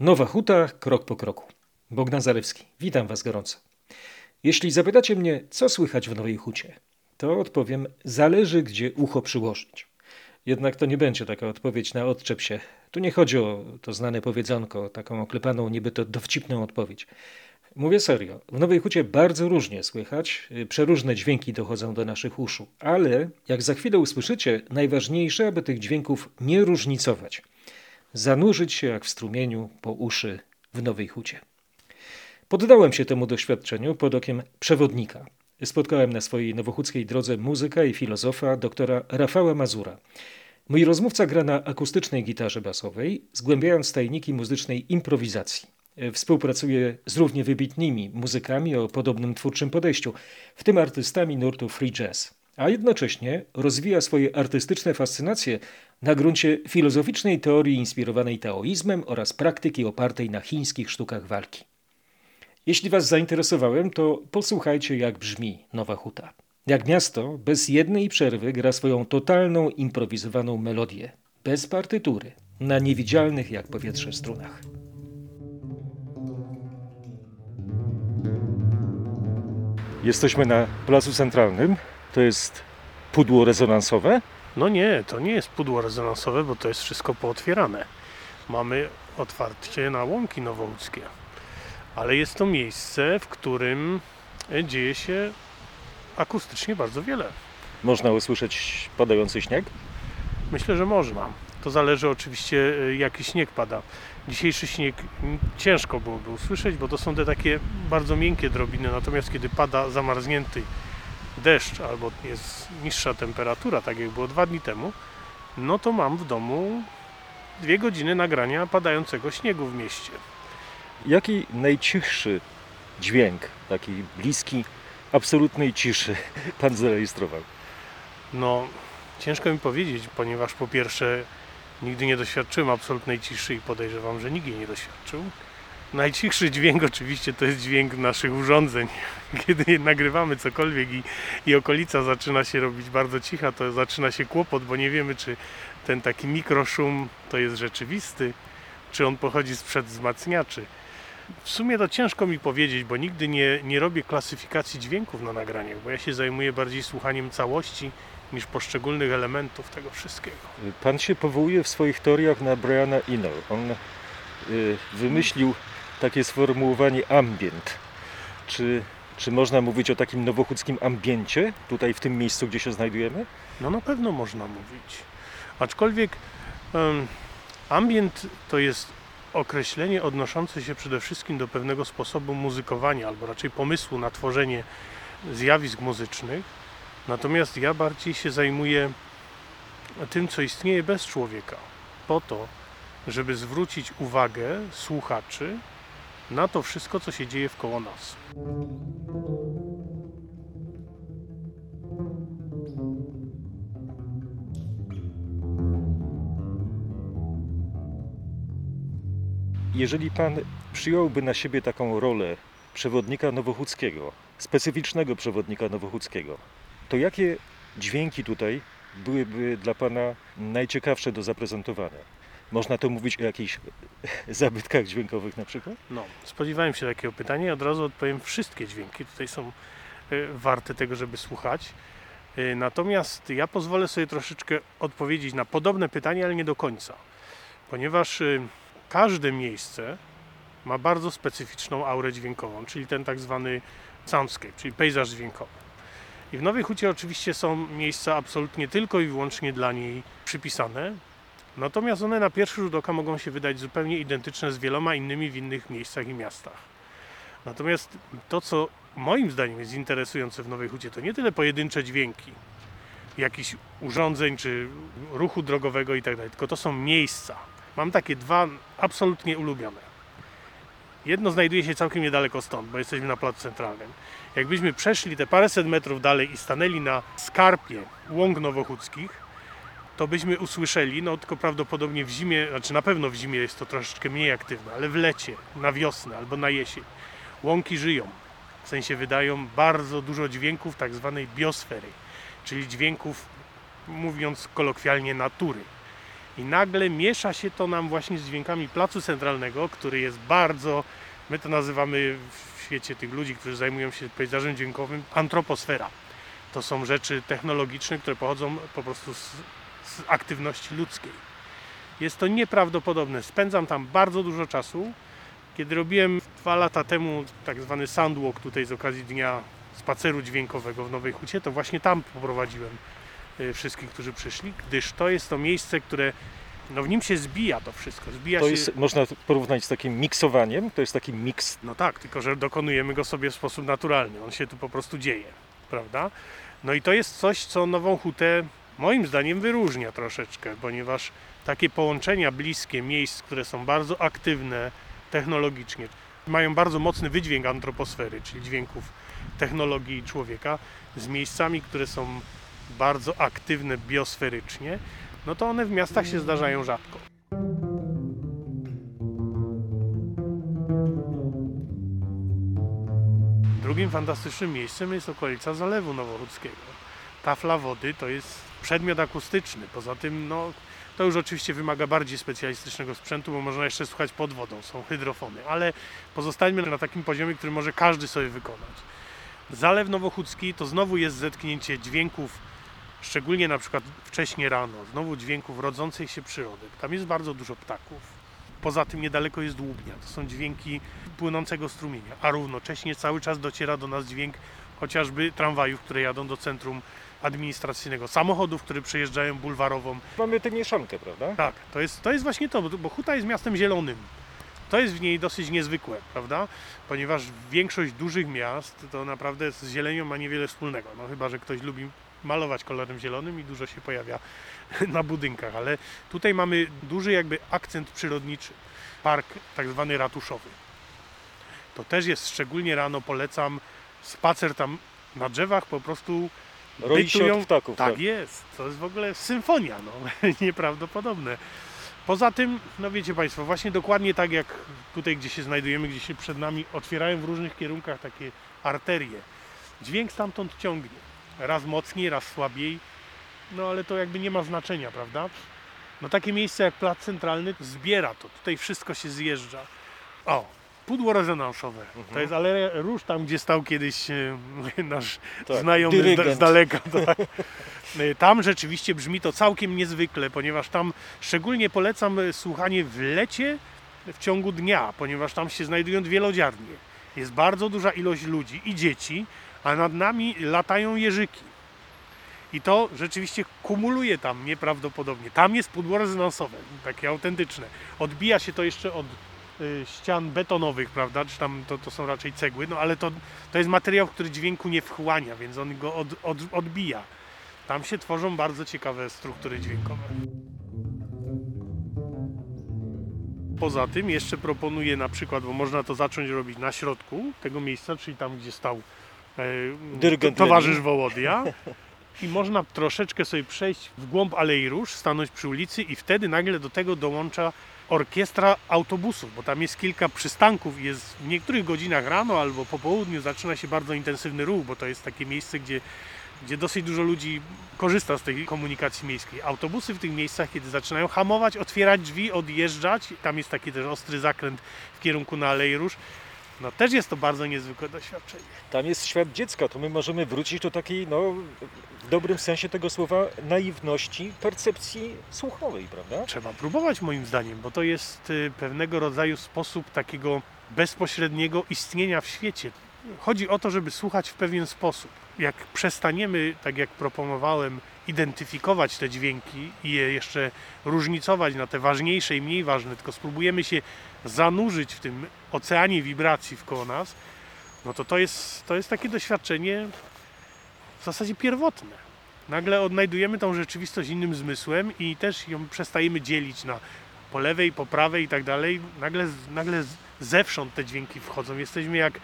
Nowa Huta, krok po kroku. Bogdan Zalewski, witam Was gorąco. Jeśli zapytacie mnie, co słychać w Nowej Hucie, to odpowiem, zależy gdzie ucho przyłożyć. Jednak to nie będzie taka odpowiedź na odczep się. Tu nie chodzi o to znane powiedzonko, taką oklepaną niby to dowcipną odpowiedź. Mówię serio. W Nowej Hucie bardzo różnie słychać, y, przeróżne dźwięki dochodzą do naszych uszu, ale jak za chwilę usłyszycie, najważniejsze, aby tych dźwięków nie różnicować. Zanurzyć się jak w strumieniu po uszy w Nowej Hucie. Poddałem się temu doświadczeniu pod okiem przewodnika. Spotkałem na swojej nowochódzkiej drodze muzyka i filozofa doktora Rafała Mazura. Mój rozmówca gra na akustycznej gitarze basowej, zgłębiając tajniki muzycznej improwizacji. Współpracuje z równie wybitnymi muzykami o podobnym twórczym podejściu, w tym artystami nurtu free jazz, a jednocześnie rozwija swoje artystyczne fascynacje na gruncie filozoficznej teorii inspirowanej taoizmem oraz praktyki opartej na chińskich sztukach walki. Jeśli Was zainteresowałem, to posłuchajcie, jak brzmi Nowa Huta. Jak miasto, bez jednej przerwy gra swoją totalną improwizowaną melodię, bez partytury, na niewidzialnych jak powietrze strunach. Jesteśmy na Placu Centralnym. To jest pudło rezonansowe. No nie, to nie jest pudło rezonansowe, bo to jest wszystko pootwierane. Mamy otwarcie na łąki nowołódzkie. Ale jest to miejsce, w którym dzieje się akustycznie bardzo wiele. Można usłyszeć padający śnieg? Myślę, że można. To zależy oczywiście, y, jaki śnieg pada. Dzisiejszy śnieg ciężko byłoby usłyszeć, bo to są te takie bardzo miękkie drobiny, natomiast kiedy pada zamarznięty deszcz albo jest niższa temperatura, tak jak było dwa dni temu, no to mam w domu dwie godziny nagrania padającego śniegu w mieście. Jaki najcichszy dźwięk, taki bliski absolutnej ciszy pan zarejestrował? No, ciężko mi powiedzieć, ponieważ po pierwsze nigdy nie doświadczyłem absolutnej ciszy i podejrzewam, że nikt jej nie doświadczył. Najcichszy dźwięk oczywiście to jest dźwięk naszych urządzeń. Kiedy nagrywamy cokolwiek i, i okolica zaczyna się robić bardzo cicha, to zaczyna się kłopot, bo nie wiemy, czy ten taki mikroszum to jest rzeczywisty, czy on pochodzi sprzed wzmacniaczy. W sumie to ciężko mi powiedzieć, bo nigdy nie, nie robię klasyfikacji dźwięków na nagraniach, bo ja się zajmuję bardziej słuchaniem całości niż poszczególnych elementów tego wszystkiego. Pan się powołuje w swoich teoriach na Briana Eno. On y, wymyślił takie sformułowanie ambient. Czy, czy można mówić o takim nowochódzkim ambiencie tutaj w tym miejscu, gdzie się znajdujemy? No na pewno można mówić. Aczkolwiek um, ambient to jest określenie odnoszące się przede wszystkim do pewnego sposobu muzykowania, albo raczej pomysłu na tworzenie zjawisk muzycznych. Natomiast ja bardziej się zajmuję tym, co istnieje bez człowieka, po to, żeby zwrócić uwagę słuchaczy na to wszystko, co się dzieje wkoło nas. Jeżeli pan przyjąłby na siebie taką rolę przewodnika nowochódzkiego, specyficznego przewodnika nowochódzkiego, to jakie dźwięki tutaj byłyby dla pana najciekawsze do zaprezentowania? Można to mówić o jakichś zabytkach dźwiękowych na przykład? No, spodziewałem się takiego pytania i od razu odpowiem wszystkie dźwięki. Tutaj są y, warte tego, żeby słuchać. Y, natomiast ja pozwolę sobie troszeczkę odpowiedzieć na podobne pytanie, ale nie do końca. Ponieważ y, każde miejsce ma bardzo specyficzną aurę dźwiękową, czyli ten tak zwany soundscape, czyli pejzaż dźwiękowy. I w Nowej Hucie oczywiście są miejsca absolutnie tylko i wyłącznie dla niej przypisane, natomiast one na pierwszy rzut oka mogą się wydać zupełnie identyczne z wieloma innymi w innych miejscach i miastach. Natomiast to, co moim zdaniem jest interesujące w Nowej Hucie, to nie tyle pojedyncze dźwięki, jakichś urządzeń czy ruchu drogowego i tak tylko to są miejsca, Mam takie dwa absolutnie ulubione. Jedno znajduje się całkiem niedaleko stąd, bo jesteśmy na placu centralnym. Jakbyśmy przeszli te paręset metrów dalej i stanęli na skarpie łąk nowochódzkich, to byśmy usłyszeli, no tylko prawdopodobnie w zimie, znaczy na pewno w zimie jest to troszeczkę mniej aktywne, ale w lecie, na wiosnę albo na jesień, łąki żyją. W sensie wydają bardzo dużo dźwięków tak zwanej biosfery, czyli dźwięków, mówiąc kolokwialnie, natury. I nagle miesza się to nam właśnie z dźwiękami placu centralnego, który jest bardzo, my to nazywamy w świecie tych ludzi, którzy zajmują się pejzażem dźwiękowym, antroposfera. To są rzeczy technologiczne, które pochodzą po prostu z, z aktywności ludzkiej. Jest to nieprawdopodobne. Spędzam tam bardzo dużo czasu. Kiedy robiłem dwa lata temu tak zwany soundwalk tutaj z okazji dnia spaceru dźwiękowego w Nowej Hucie, to właśnie tam poprowadziłem y, wszystkich, którzy przyszli, gdyż to jest to miejsce, które no w nim się zbija to wszystko. Zbija To się... jest, można porównać z takim miksowaniem, to jest taki miks. No tak, tylko że dokonujemy go sobie w sposób naturalny. On się tu po prostu dzieje, prawda? No i to jest coś, co Nową Hutę moim zdaniem wyróżnia troszeczkę, ponieważ takie połączenia bliskie miejsc, które są bardzo aktywne technologicznie, mają bardzo mocny wydźwięk antroposfery, czyli dźwięków technologii człowieka, z miejscami, które są bardzo aktywne biosferycznie, no to one w miastach się zdarzają rzadko. Drugim fantastycznym miejscem jest okolica Zalewu Nowochódzkiego. Tafla wody to jest przedmiot akustyczny. Poza tym, no, to już oczywiście wymaga bardziej specjalistycznego sprzętu, bo można jeszcze słuchać pod wodą, są hydrofony, ale pozostańmy na takim poziomie, który może każdy sobie wykonać. Zalew Nowochódzki to znowu jest zetknięcie dźwięków, szczególnie na przykład wcześnie rano, znowu dźwięków rodzącej się przyrody. Tam jest bardzo dużo ptaków. Poza tym niedaleko jest Dłubnia. To są dźwięki płynącego strumienia, a równocześnie cały czas dociera do nas dźwięk chociażby tramwajów, które jadą do centrum administracyjnego, samochodów, które przejeżdżają bulwarową. Mamy tę mieszankę, prawda? Tak, to jest, to jest właśnie to, bo- Huta jest miastem zielonym. To jest w niej dosyć niezwykłe, prawda? Ponieważ większość dużych miast to naprawdę z zielenią ma niewiele wspólnego. No chyba, że ktoś lubi malować kolorem zielonym i dużo się pojawia na budynkach, ale tutaj mamy duży jakby akcent przyrodniczy. Park tak zwany ratuszowy. To też jest szczególnie rano polecam spacer tam na drzewach po prostu Roi się od ptaków. tak jest, to jest w ogóle symfonia, no, nieprawdopodobne. Poza tym, no wiecie Państwo, właśnie dokładnie tak jak tutaj, gdzie się znajdujemy, gdzie się przed nami otwierają w różnych kierunkach takie arterie. Dźwięk stamtąd ciągnie. Raz mocniej, raz słabiej, no ale to jakby nie ma znaczenia, prawda? No takie miejsce jak Plac Centralny zbiera to, tutaj wszystko się zjeżdża. O, pudło rezonansowe. To jest Aleria Róż, tam gdzie stał kiedyś e, nasz Tak, znajomy z, dyrygent. z daleka. Tak. E, Tam rzeczywiście brzmi to całkiem niezwykle, ponieważ tam szczególnie polecam e, słuchanie w lecie w ciągu dnia, ponieważ tam się znajdują dwie lodziarnie. Jest bardzo duża ilość ludzi i dzieci, a nad nami latają jeżyki. I to rzeczywiście kumuluje tam nieprawdopodobnie. Tam jest pudło rezonansowe, takie autentyczne. Odbija się to jeszcze od ścian betonowych, prawda? Czy tam to, to są raczej cegły, no ale to, to jest materiał, który dźwięku nie wchłania, więc on go od, od, odbija. Tam się tworzą bardzo ciekawe struktury dźwiękowe. Poza tym jeszcze proponuję na przykład, bo można to zacząć robić na środku tego miejsca, czyli tam, gdzie stał e, towarzysz. Wołodia. I można troszeczkę sobie przejść w głąb Alei Róż, stanąć przy ulicy i wtedy nagle do tego dołącza orkiestra autobusów, bo tam jest kilka przystanków i jest w niektórych godzinach rano albo po południu zaczyna się bardzo intensywny ruch, bo to jest takie miejsce, gdzie, gdzie dosyć dużo ludzi korzysta z tej komunikacji miejskiej. Autobusy w tych miejscach, kiedy zaczynają hamować, otwierać drzwi, odjeżdżać, tam jest taki też ostry zakręt w kierunku na Alei Róż, no też jest to bardzo niezwykłe doświadczenie. Tam jest świat dziecka, to my możemy wrócić do takiej, no, w dobrym sensie tego słowa, naiwności percepcji słuchowej, prawda? Trzeba próbować moim zdaniem, bo to jest y, pewnego rodzaju sposób takiego bezpośredniego istnienia w świecie. Chodzi o to, żeby słuchać w pewien sposób. Jak przestaniemy, tak jak proponowałem, identyfikować te dźwięki i je jeszcze różnicować na te ważniejsze i mniej ważne, tylko spróbujemy się zanurzyć w tym oceanie wibracji wkoło nas, no to to jest, to jest takie doświadczenie w zasadzie pierwotne. Nagle odnajdujemy tą rzeczywistość innym zmysłem i też ją przestajemy dzielić na po lewej, po prawej i tak dalej. Nagle, nagle zewsząd te dźwięki wchodzą. Jesteśmy jak,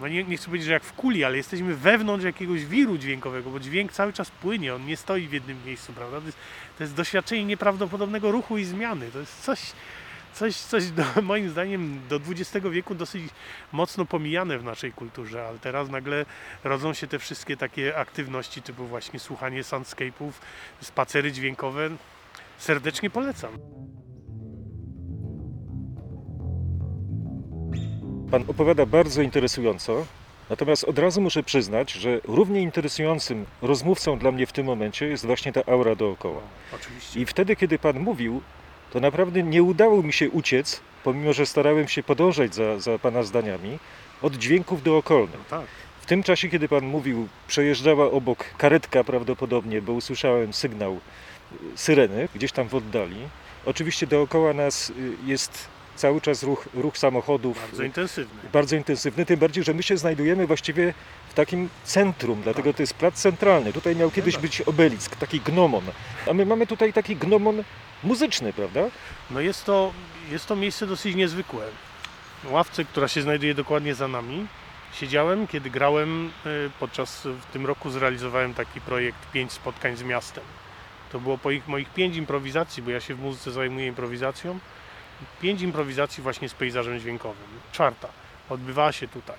no nie, nie chcę powiedzieć, że jak w kuli, ale jesteśmy wewnątrz jakiegoś wiru dźwiękowego, bo dźwięk cały czas płynie, on nie stoi w jednym miejscu, prawda? To jest, to jest doświadczenie nieprawdopodobnego ruchu i zmiany. To jest coś, coś, coś do, moim zdaniem do XX wieku dosyć mocno pomijane w naszej kulturze, ale teraz nagle rodzą się te wszystkie takie aktywności typu właśnie słuchanie soundscape'ów, spacery dźwiękowe. serdecznie polecam. Pan opowiada bardzo interesująco, natomiast od razu muszę przyznać, że równie interesującym rozmówcą dla mnie w tym momencie jest właśnie ta aura dookoła. Oczywiście. I wtedy, kiedy Pan mówił, to naprawdę nie udało mi się uciec, pomimo że starałem się podążać za, za Pana zdaniami, od dźwięków dookolnych. No tak. W tym czasie, kiedy Pan mówił, przejeżdżała obok karetka prawdopodobnie, bo usłyszałem sygnał y, syreny gdzieś tam w oddali. Oczywiście dookoła nas y, jest cały czas ruch, ruch samochodów. Bardzo intensywny. bardzo intensywny, tym bardziej, że my się znajdujemy właściwie w takim centrum, dlatego to jest plac centralny. Tutaj miał kiedyś tak. być obelisk, taki gnomon, a my mamy tutaj taki gnomon muzyczny, prawda? No jest to, jest to miejsce dosyć niezwykłe. Ławce, która się znajduje dokładnie za nami, siedziałem, kiedy grałem y, podczas, w tym roku zrealizowałem taki projekt pięć spotkań z miastem. To było po ich, moich pięć improwizacji, bo ja się w muzyce zajmuję improwizacją. Pięć improwizacji właśnie z pejzażem dźwiękowym. Czwarta odbywała się tutaj.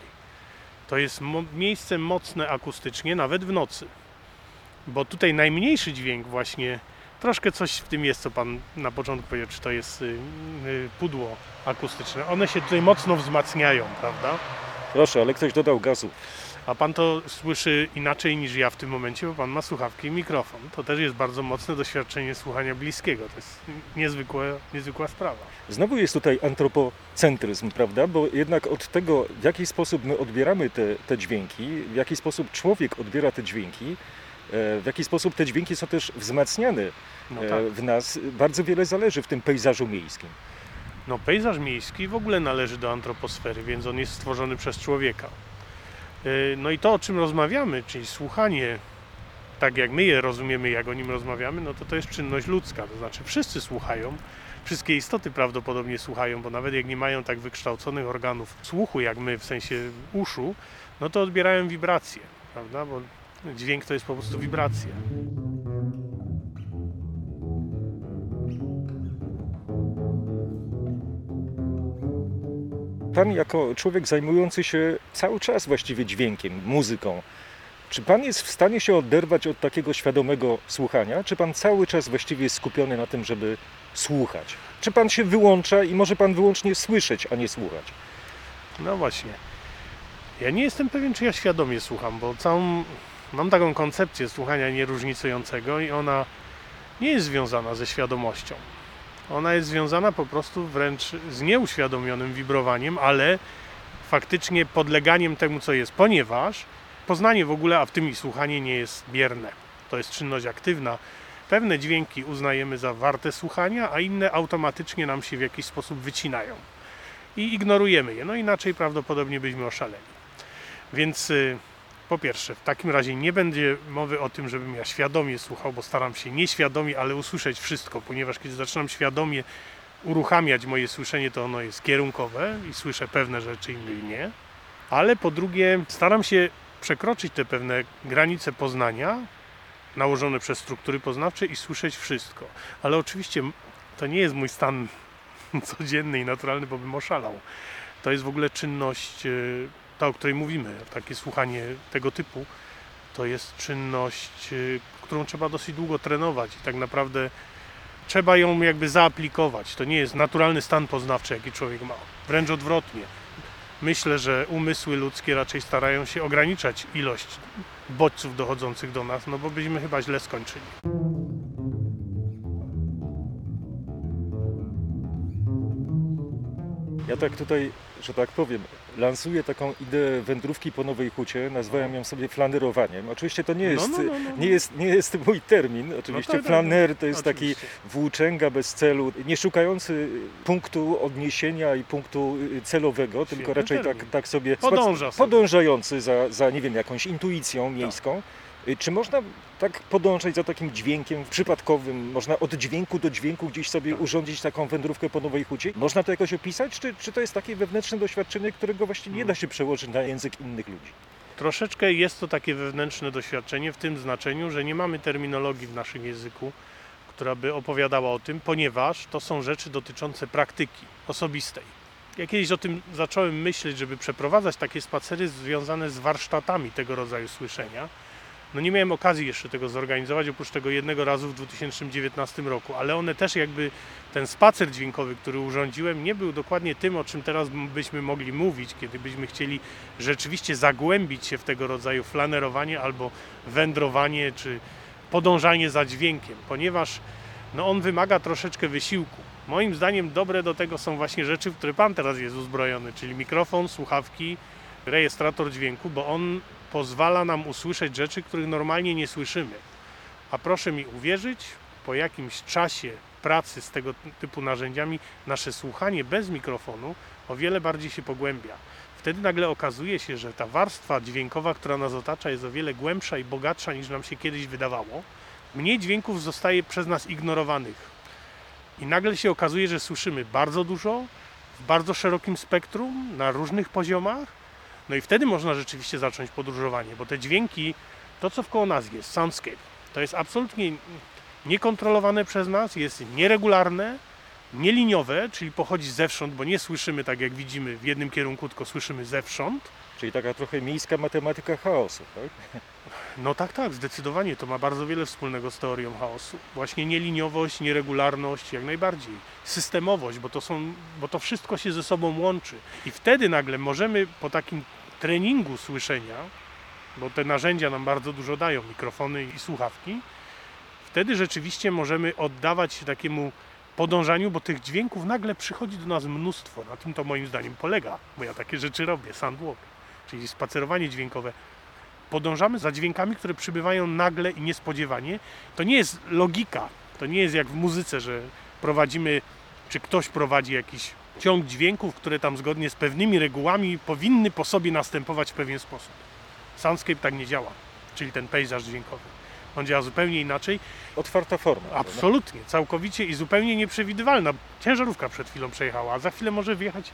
To jest mo- miejsce mocne akustycznie, nawet w nocy. Bo tutaj najmniejszy dźwięk właśnie Troszkę coś w tym jest, co Pan na początku powiedział, czy to jest y, y, pudło akustyczne. One się tutaj mocno wzmacniają, prawda? Proszę, ale ktoś dodał gazu. A Pan to słyszy inaczej niż ja w tym momencie, bo Pan ma słuchawki i mikrofon. To też jest bardzo mocne doświadczenie słuchania bliskiego. To jest niezwykłe, niezwykła sprawa. Znowu jest tutaj antropocentryzm, prawda? Bo jednak od tego, w jaki sposób my odbieramy te, te dźwięki, w jaki sposób człowiek odbiera te dźwięki, e, w jaki sposób te dźwięki są też wzmacniane No e, tak. w nas, bardzo wiele zależy w tym pejzażu miejskim. No pejzaż miejski w ogóle należy do antroposfery, więc on jest stworzony przez człowieka. Yy, No i to, o czym rozmawiamy, czyli słuchanie, tak jak my je rozumiemy, jak o nim rozmawiamy, no to to jest czynność ludzka. To znaczy wszyscy słuchają, wszystkie istoty prawdopodobnie słuchają, bo nawet jak nie mają tak wykształconych organów słuchu, jak my, w sensie uszu, no to odbierają wibracje, prawda? Bo dźwięk to jest po prostu wibracja. Pan jako człowiek zajmujący się cały czas właściwie dźwiękiem, muzyką, czy pan jest w stanie się oderwać od takiego świadomego słuchania? Czy pan cały czas właściwie jest skupiony na tym, żeby słuchać? Czy pan się wyłącza i może pan wyłącznie słyszeć, a nie słuchać? No właśnie. Ja nie jestem pewien, czy ja świadomie słucham, bo całą mam taką koncepcję słuchania nieróżnicującego i ona nie jest związana ze świadomością. Ona jest związana po prostu wręcz z nieuświadomionym wibrowaniem, ale faktycznie podleganiem temu, co jest, ponieważ poznanie w ogóle, a w tym i słuchanie nie jest bierne. To jest czynność aktywna. Pewne dźwięki uznajemy za warte słuchania, a inne automatycznie nam się w jakiś sposób wycinają i ignorujemy je. No inaczej prawdopodobnie byśmy oszaleli. Więc y, po pierwsze, w takim razie nie będzie mowy o tym, żebym ja świadomie słuchał, bo staram się nieświadomie, ale usłyszeć wszystko, ponieważ kiedy zaczynam świadomie uruchamiać moje słyszenie, to ono jest kierunkowe i słyszę pewne rzeczy, innych nie. Ale po drugie, staram się przekroczyć te pewne granice poznania nałożone przez struktury poznawcze i słyszeć wszystko. Ale oczywiście to nie jest mój stan codzienny i naturalny, bo bym oszalał. To jest w ogóle czynność, y, ta o której mówimy, takie słuchanie tego typu, to jest czynność, y, którą trzeba dosyć długo trenować i tak naprawdę trzeba ją jakby zaaplikować. To nie jest naturalny stan poznawczy, jaki człowiek ma. Wręcz odwrotnie. Myślę, że umysły ludzkie raczej starają się ograniczać ilość bodźców dochodzących do nas, no bo byśmy chyba źle skończyli. Ja tak tutaj, że tak powiem, lansuję taką ideę wędrówki po Nowej Hucie, nazwałem ją sobie flanerowaniem. Oczywiście to nie jest, no, no, no, no. Nie jest, nie jest mój termin, oczywiście tak, tak, flaner to jest taki Oczywiście. włóczęga bez celu, nie szukający punktu odniesienia i punktu y, celowego, tylko raczej tak, termin. tak sobie Podąża sobie. podążający za, za, nie wiem, jakąś intuicją miejską. Y, Czy można tak podążać za takim dźwiękiem przypadkowym? Można od dźwięku do dźwięku gdzieś sobie urządzić taką wędrówkę po Nowej Hucie? Można to jakoś opisać? Czy, czy to jest takie wewnętrzne doświadczenie, którego właściwie nie da się przełożyć na język innych ludzi? Troszeczkę jest to takie wewnętrzne doświadczenie w tym znaczeniu, że nie mamy terminologii w naszym języku, która by opowiadała o tym, ponieważ to są rzeczy dotyczące praktyki osobistej. Ja kiedyś o tym zacząłem myśleć, żeby przeprowadzać takie spacery związane z warsztatami tego rodzaju słyszenia, No nie miałem okazji jeszcze tego zorganizować, oprócz tego jednego razu w 2019 roku, ale one też jakby ten spacer dźwiękowy, który urządziłem, nie był dokładnie tym, o czym teraz byśmy mogli mówić, kiedy byśmy chcieli rzeczywiście zagłębić się w tego rodzaju flanerowanie albo wędrowanie, czy podążanie za dźwiękiem, ponieważ no on wymaga troszeczkę wysiłku. Moim zdaniem dobre do tego są właśnie rzeczy, w które Pan teraz jest uzbrojony, czyli mikrofon, słuchawki, rejestrator dźwięku, bo on pozwala nam usłyszeć rzeczy, których normalnie nie słyszymy. A proszę mi uwierzyć, po jakimś czasie pracy z tego typu narzędziami, nasze słuchanie bez mikrofonu o wiele bardziej się pogłębia. Wtedy nagle okazuje się, że ta warstwa dźwiękowa, która nas otacza, jest o wiele głębsza i bogatsza niż nam się kiedyś wydawało. Mniej dźwięków zostaje przez nas ignorowanych. I nagle się okazuje, że słyszymy bardzo dużo, w bardzo szerokim spektrum, na różnych poziomach. No i wtedy można rzeczywiście zacząć podróżowanie, bo te dźwięki, to co wkoło nas jest, soundscape, to jest absolutnie niekontrolowane przez nas, jest nieregularne, nieliniowe, czyli pochodzi zewsząd, bo nie słyszymy tak jak widzimy w jednym kierunku, tylko słyszymy zewsząd. Czyli taka trochę miejska matematyka chaosu, tak? No tak, tak, zdecydowanie to ma bardzo wiele wspólnego z teorią chaosu. Właśnie nieliniowość, nieregularność, jak najbardziej. Systemowość, bo to, są, bo to wszystko się ze sobą łączy. I wtedy nagle możemy po takim treningu słyszenia, bo te narzędzia nam bardzo dużo dają, mikrofony i słuchawki, wtedy rzeczywiście możemy oddawać się takiemu podążaniu, bo tych dźwięków nagle przychodzi do nas mnóstwo. Na tym to moim zdaniem polega, bo ja takie rzeczy robię, sandwalk, czyli spacerowanie dźwiękowe podążamy za dźwiękami, które przybywają nagle i niespodziewanie. To nie jest logika, to nie jest jak w muzyce, że prowadzimy, czy ktoś prowadzi jakiś ciąg dźwięków, które tam zgodnie z pewnymi regułami powinny po sobie następować w pewien sposób. Soundscape tak nie działa, czyli ten pejzaż dźwiękowy. On działa zupełnie inaczej, Otwarta forma. absolutnie, całkowicie i zupełnie nieprzewidywalna. Ciężarówka przed chwilą przejechała, a za chwilę może wjechać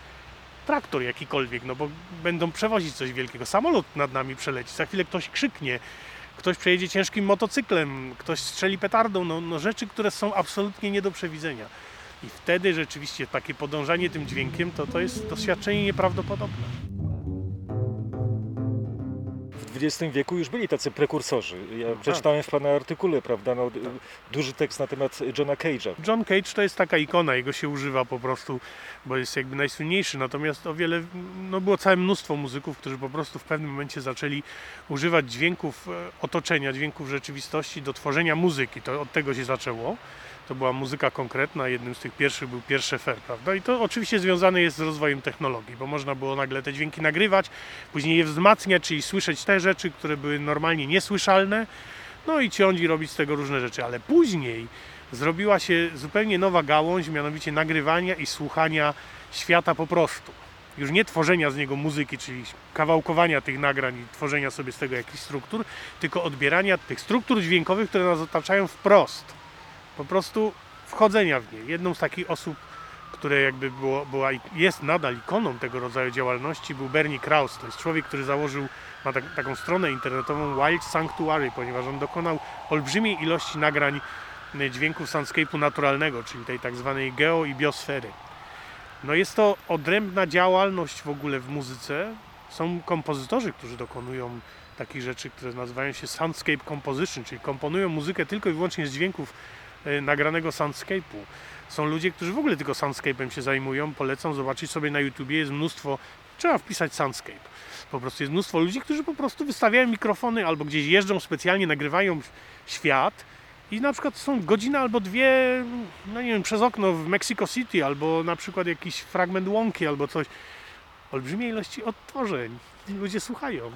traktor jakikolwiek, no bo będą przewozić coś wielkiego. Samolot nad nami przeleci, za chwilę ktoś krzyknie, ktoś przejedzie ciężkim motocyklem, ktoś strzeli petardą, no, no rzeczy, które są absolutnie nie do przewidzenia. I wtedy rzeczywiście takie podążanie tym dźwiękiem to, to jest doświadczenie nieprawdopodobne. W XX wieku już byli tacy prekursorzy. Ja tak. przeczytałem w Pana artykule, prawda, no, duży tekst na temat Johna Cage'a. John Cage to jest taka ikona, jego się używa po prostu, bo jest jakby najsłynniejszy, natomiast o wiele, no było całe mnóstwo muzyków, którzy po prostu w pewnym momencie zaczęli używać dźwięków e, otoczenia, dźwięków rzeczywistości do tworzenia muzyki, to od tego się zaczęło. To była muzyka konkretna, jednym z tych pierwszych był pierwszy fer, prawda? I to oczywiście związane jest z rozwojem technologii, bo można było nagle te dźwięki nagrywać, później je wzmacniać, czyli słyszeć te rzeczy, które były normalnie niesłyszalne, no i ciąć i robić z tego różne rzeczy, ale później zrobiła się zupełnie nowa gałąź, mianowicie nagrywania i słuchania świata po prostu. Już nie tworzenia z niego muzyki, czyli kawałkowania tych nagrań i tworzenia sobie z tego jakichś struktur, tylko odbierania tych struktur dźwiękowych, które nas otaczają wprost. Po prostu wchodzenia w nie. Jedną z takich osób, które jakby było, była, jest nadal ikoną tego rodzaju działalności, był Bernie Krause. To jest człowiek, który założył ma tak, taką stronę internetową Wild Sanctuary, ponieważ on dokonał olbrzymiej ilości nagrań y, dźwięków soundscape'u naturalnego, czyli tej tak zwanej geo i biosfery. No jest to odrębna działalność w ogóle w muzyce. Są kompozytorzy, którzy dokonują takich rzeczy, które nazywają się soundscape composition, czyli komponują muzykę tylko i wyłącznie z dźwięków nagranego soundscape'u. Są ludzie, którzy w ogóle tylko soundscape'em się zajmują, polecam zobaczyć sobie na YouTubie, jest mnóstwo, trzeba wpisać soundscape. Po prostu jest mnóstwo ludzi, którzy po prostu wystawiają mikrofony albo gdzieś jeżdżą specjalnie, nagrywają świat i na przykład są godzina albo dwie, no nie wiem, przez okno w Mexico City albo na przykład jakiś fragment łąki albo coś. Olbrzymie ilości odtworzeń. Ludzie słuchają.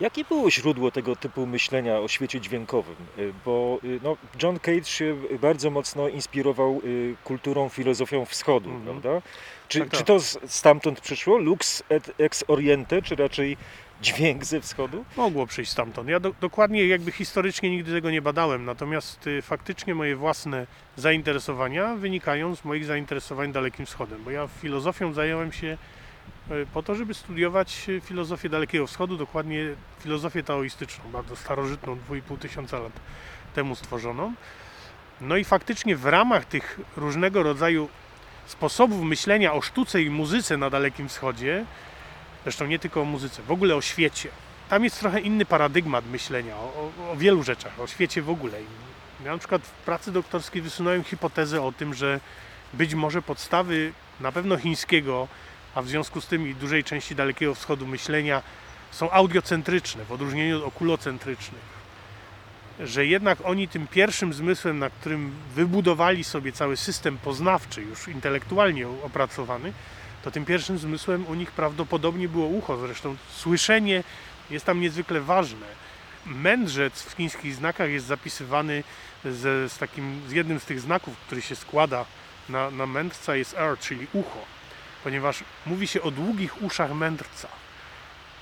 Jakie było źródło tego typu myślenia o świecie dźwiękowym? Y, Bo y, no, John Cage się bardzo mocno inspirował y, kulturą, filozofią wschodu, Mhm. prawda? Czy, Tak, tak. czy to stamtąd przyszło? Lux et ex oriente, czy raczej dźwięk ze wschodu? Mogło przyjść stamtąd. Ja do, dokładnie jakby historycznie nigdy tego nie badałem, natomiast y, faktycznie moje własne zainteresowania wynikają z moich zainteresowań Dalekim Wschodem, bo ja filozofią zająłem się po to, żeby studiować y, filozofię Dalekiego Wschodu, dokładnie filozofię taoistyczną, bardzo starożytną, 2,5 tysiąca lat temu stworzoną. No i faktycznie w ramach tych różnego rodzaju sposobów myślenia o sztuce i muzyce na Dalekim Wschodzie, zresztą nie tylko o muzyce, w ogóle o świecie, tam jest trochę inny paradygmat myślenia o, o, o wielu rzeczach, o świecie w ogóle. Ja na przykład w pracy doktorskiej wysunąłem hipotezę o tym, że być może podstawy na pewno chińskiego, a w związku z tym i dużej części Dalekiego Wschodu myślenia są audiocentryczne w odróżnieniu od okulocentrycznych. Że jednak oni tym pierwszym zmysłem, na którym wybudowali sobie cały system poznawczy, już intelektualnie opracowany, to tym pierwszym zmysłem u nich prawdopodobnie było ucho. Zresztą słyszenie jest tam niezwykle ważne. Mędrzec w chińskich znakach jest zapisywany z, z, takim, z jednym z tych znaków, który się składa na, na mędrca, jest R, czyli ucho, ponieważ mówi się o długich uszach mędrca.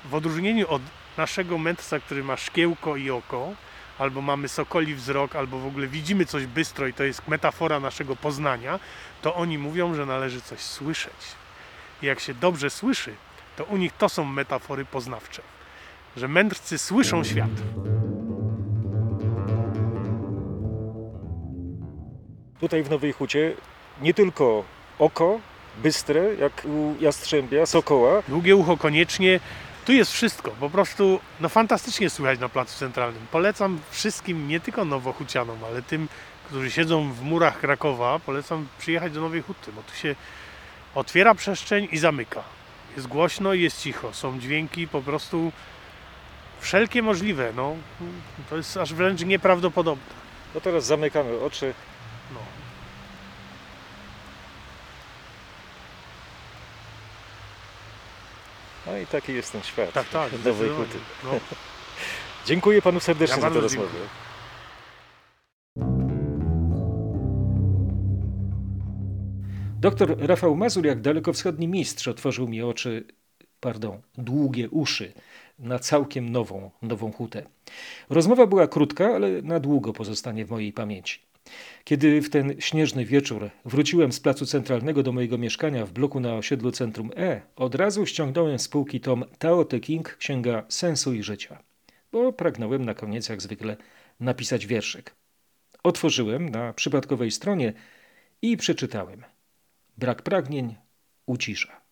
W odróżnieniu od naszego mędrca, który ma szkiełko i oko, albo mamy sokoli wzrok, albo w ogóle widzimy coś bystro i to jest metafora naszego poznania, to oni mówią, że należy coś słyszeć. I jak się dobrze słyszy, to u nich to są metafory poznawcze. Że mędrcy słyszą świat. Tutaj w Nowej Hucie nie tylko oko bystre, jak u jastrzębia, sokoła, Długie ucho koniecznie. Tu jest wszystko. Po prostu no fantastycznie słychać na Placu Centralnym. Polecam wszystkim, nie tylko nowochucianom, ale tym, którzy siedzą w murach Krakowa, polecam przyjechać do Nowej Huty, bo tu się otwiera przestrzeń i zamyka. Jest głośno i jest cicho. Są dźwięki po prostu wszelkie możliwe. No, to jest aż wręcz nieprawdopodobne. no teraz zamykamy oczy. No. No i taki jest ten świat Tak, tak. Nowej zdecydowanie. Huty. No. Dziękuję panu serdecznie Ja za tę rozmowę. dziękuję. Doktor Rafał Mazur, jak dalekowschodni mistrz, otworzył mi oczy, pardon, długie uszy na całkiem nową, nową hutę. Rozmowa była krótka, ale na długo pozostanie w mojej pamięci. Kiedy w ten śnieżny wieczór wróciłem z placu centralnego do mojego mieszkania w bloku na osiedlu Centrum E, od razu ściągnąłem z półki tom Tao Te King, Księga Sensu i Życia, bo pragnąłem na koniec jak zwykle napisać wierszyk. Otworzyłem na przypadkowej stronie i przeczytałem. Brak pragnień ucisza.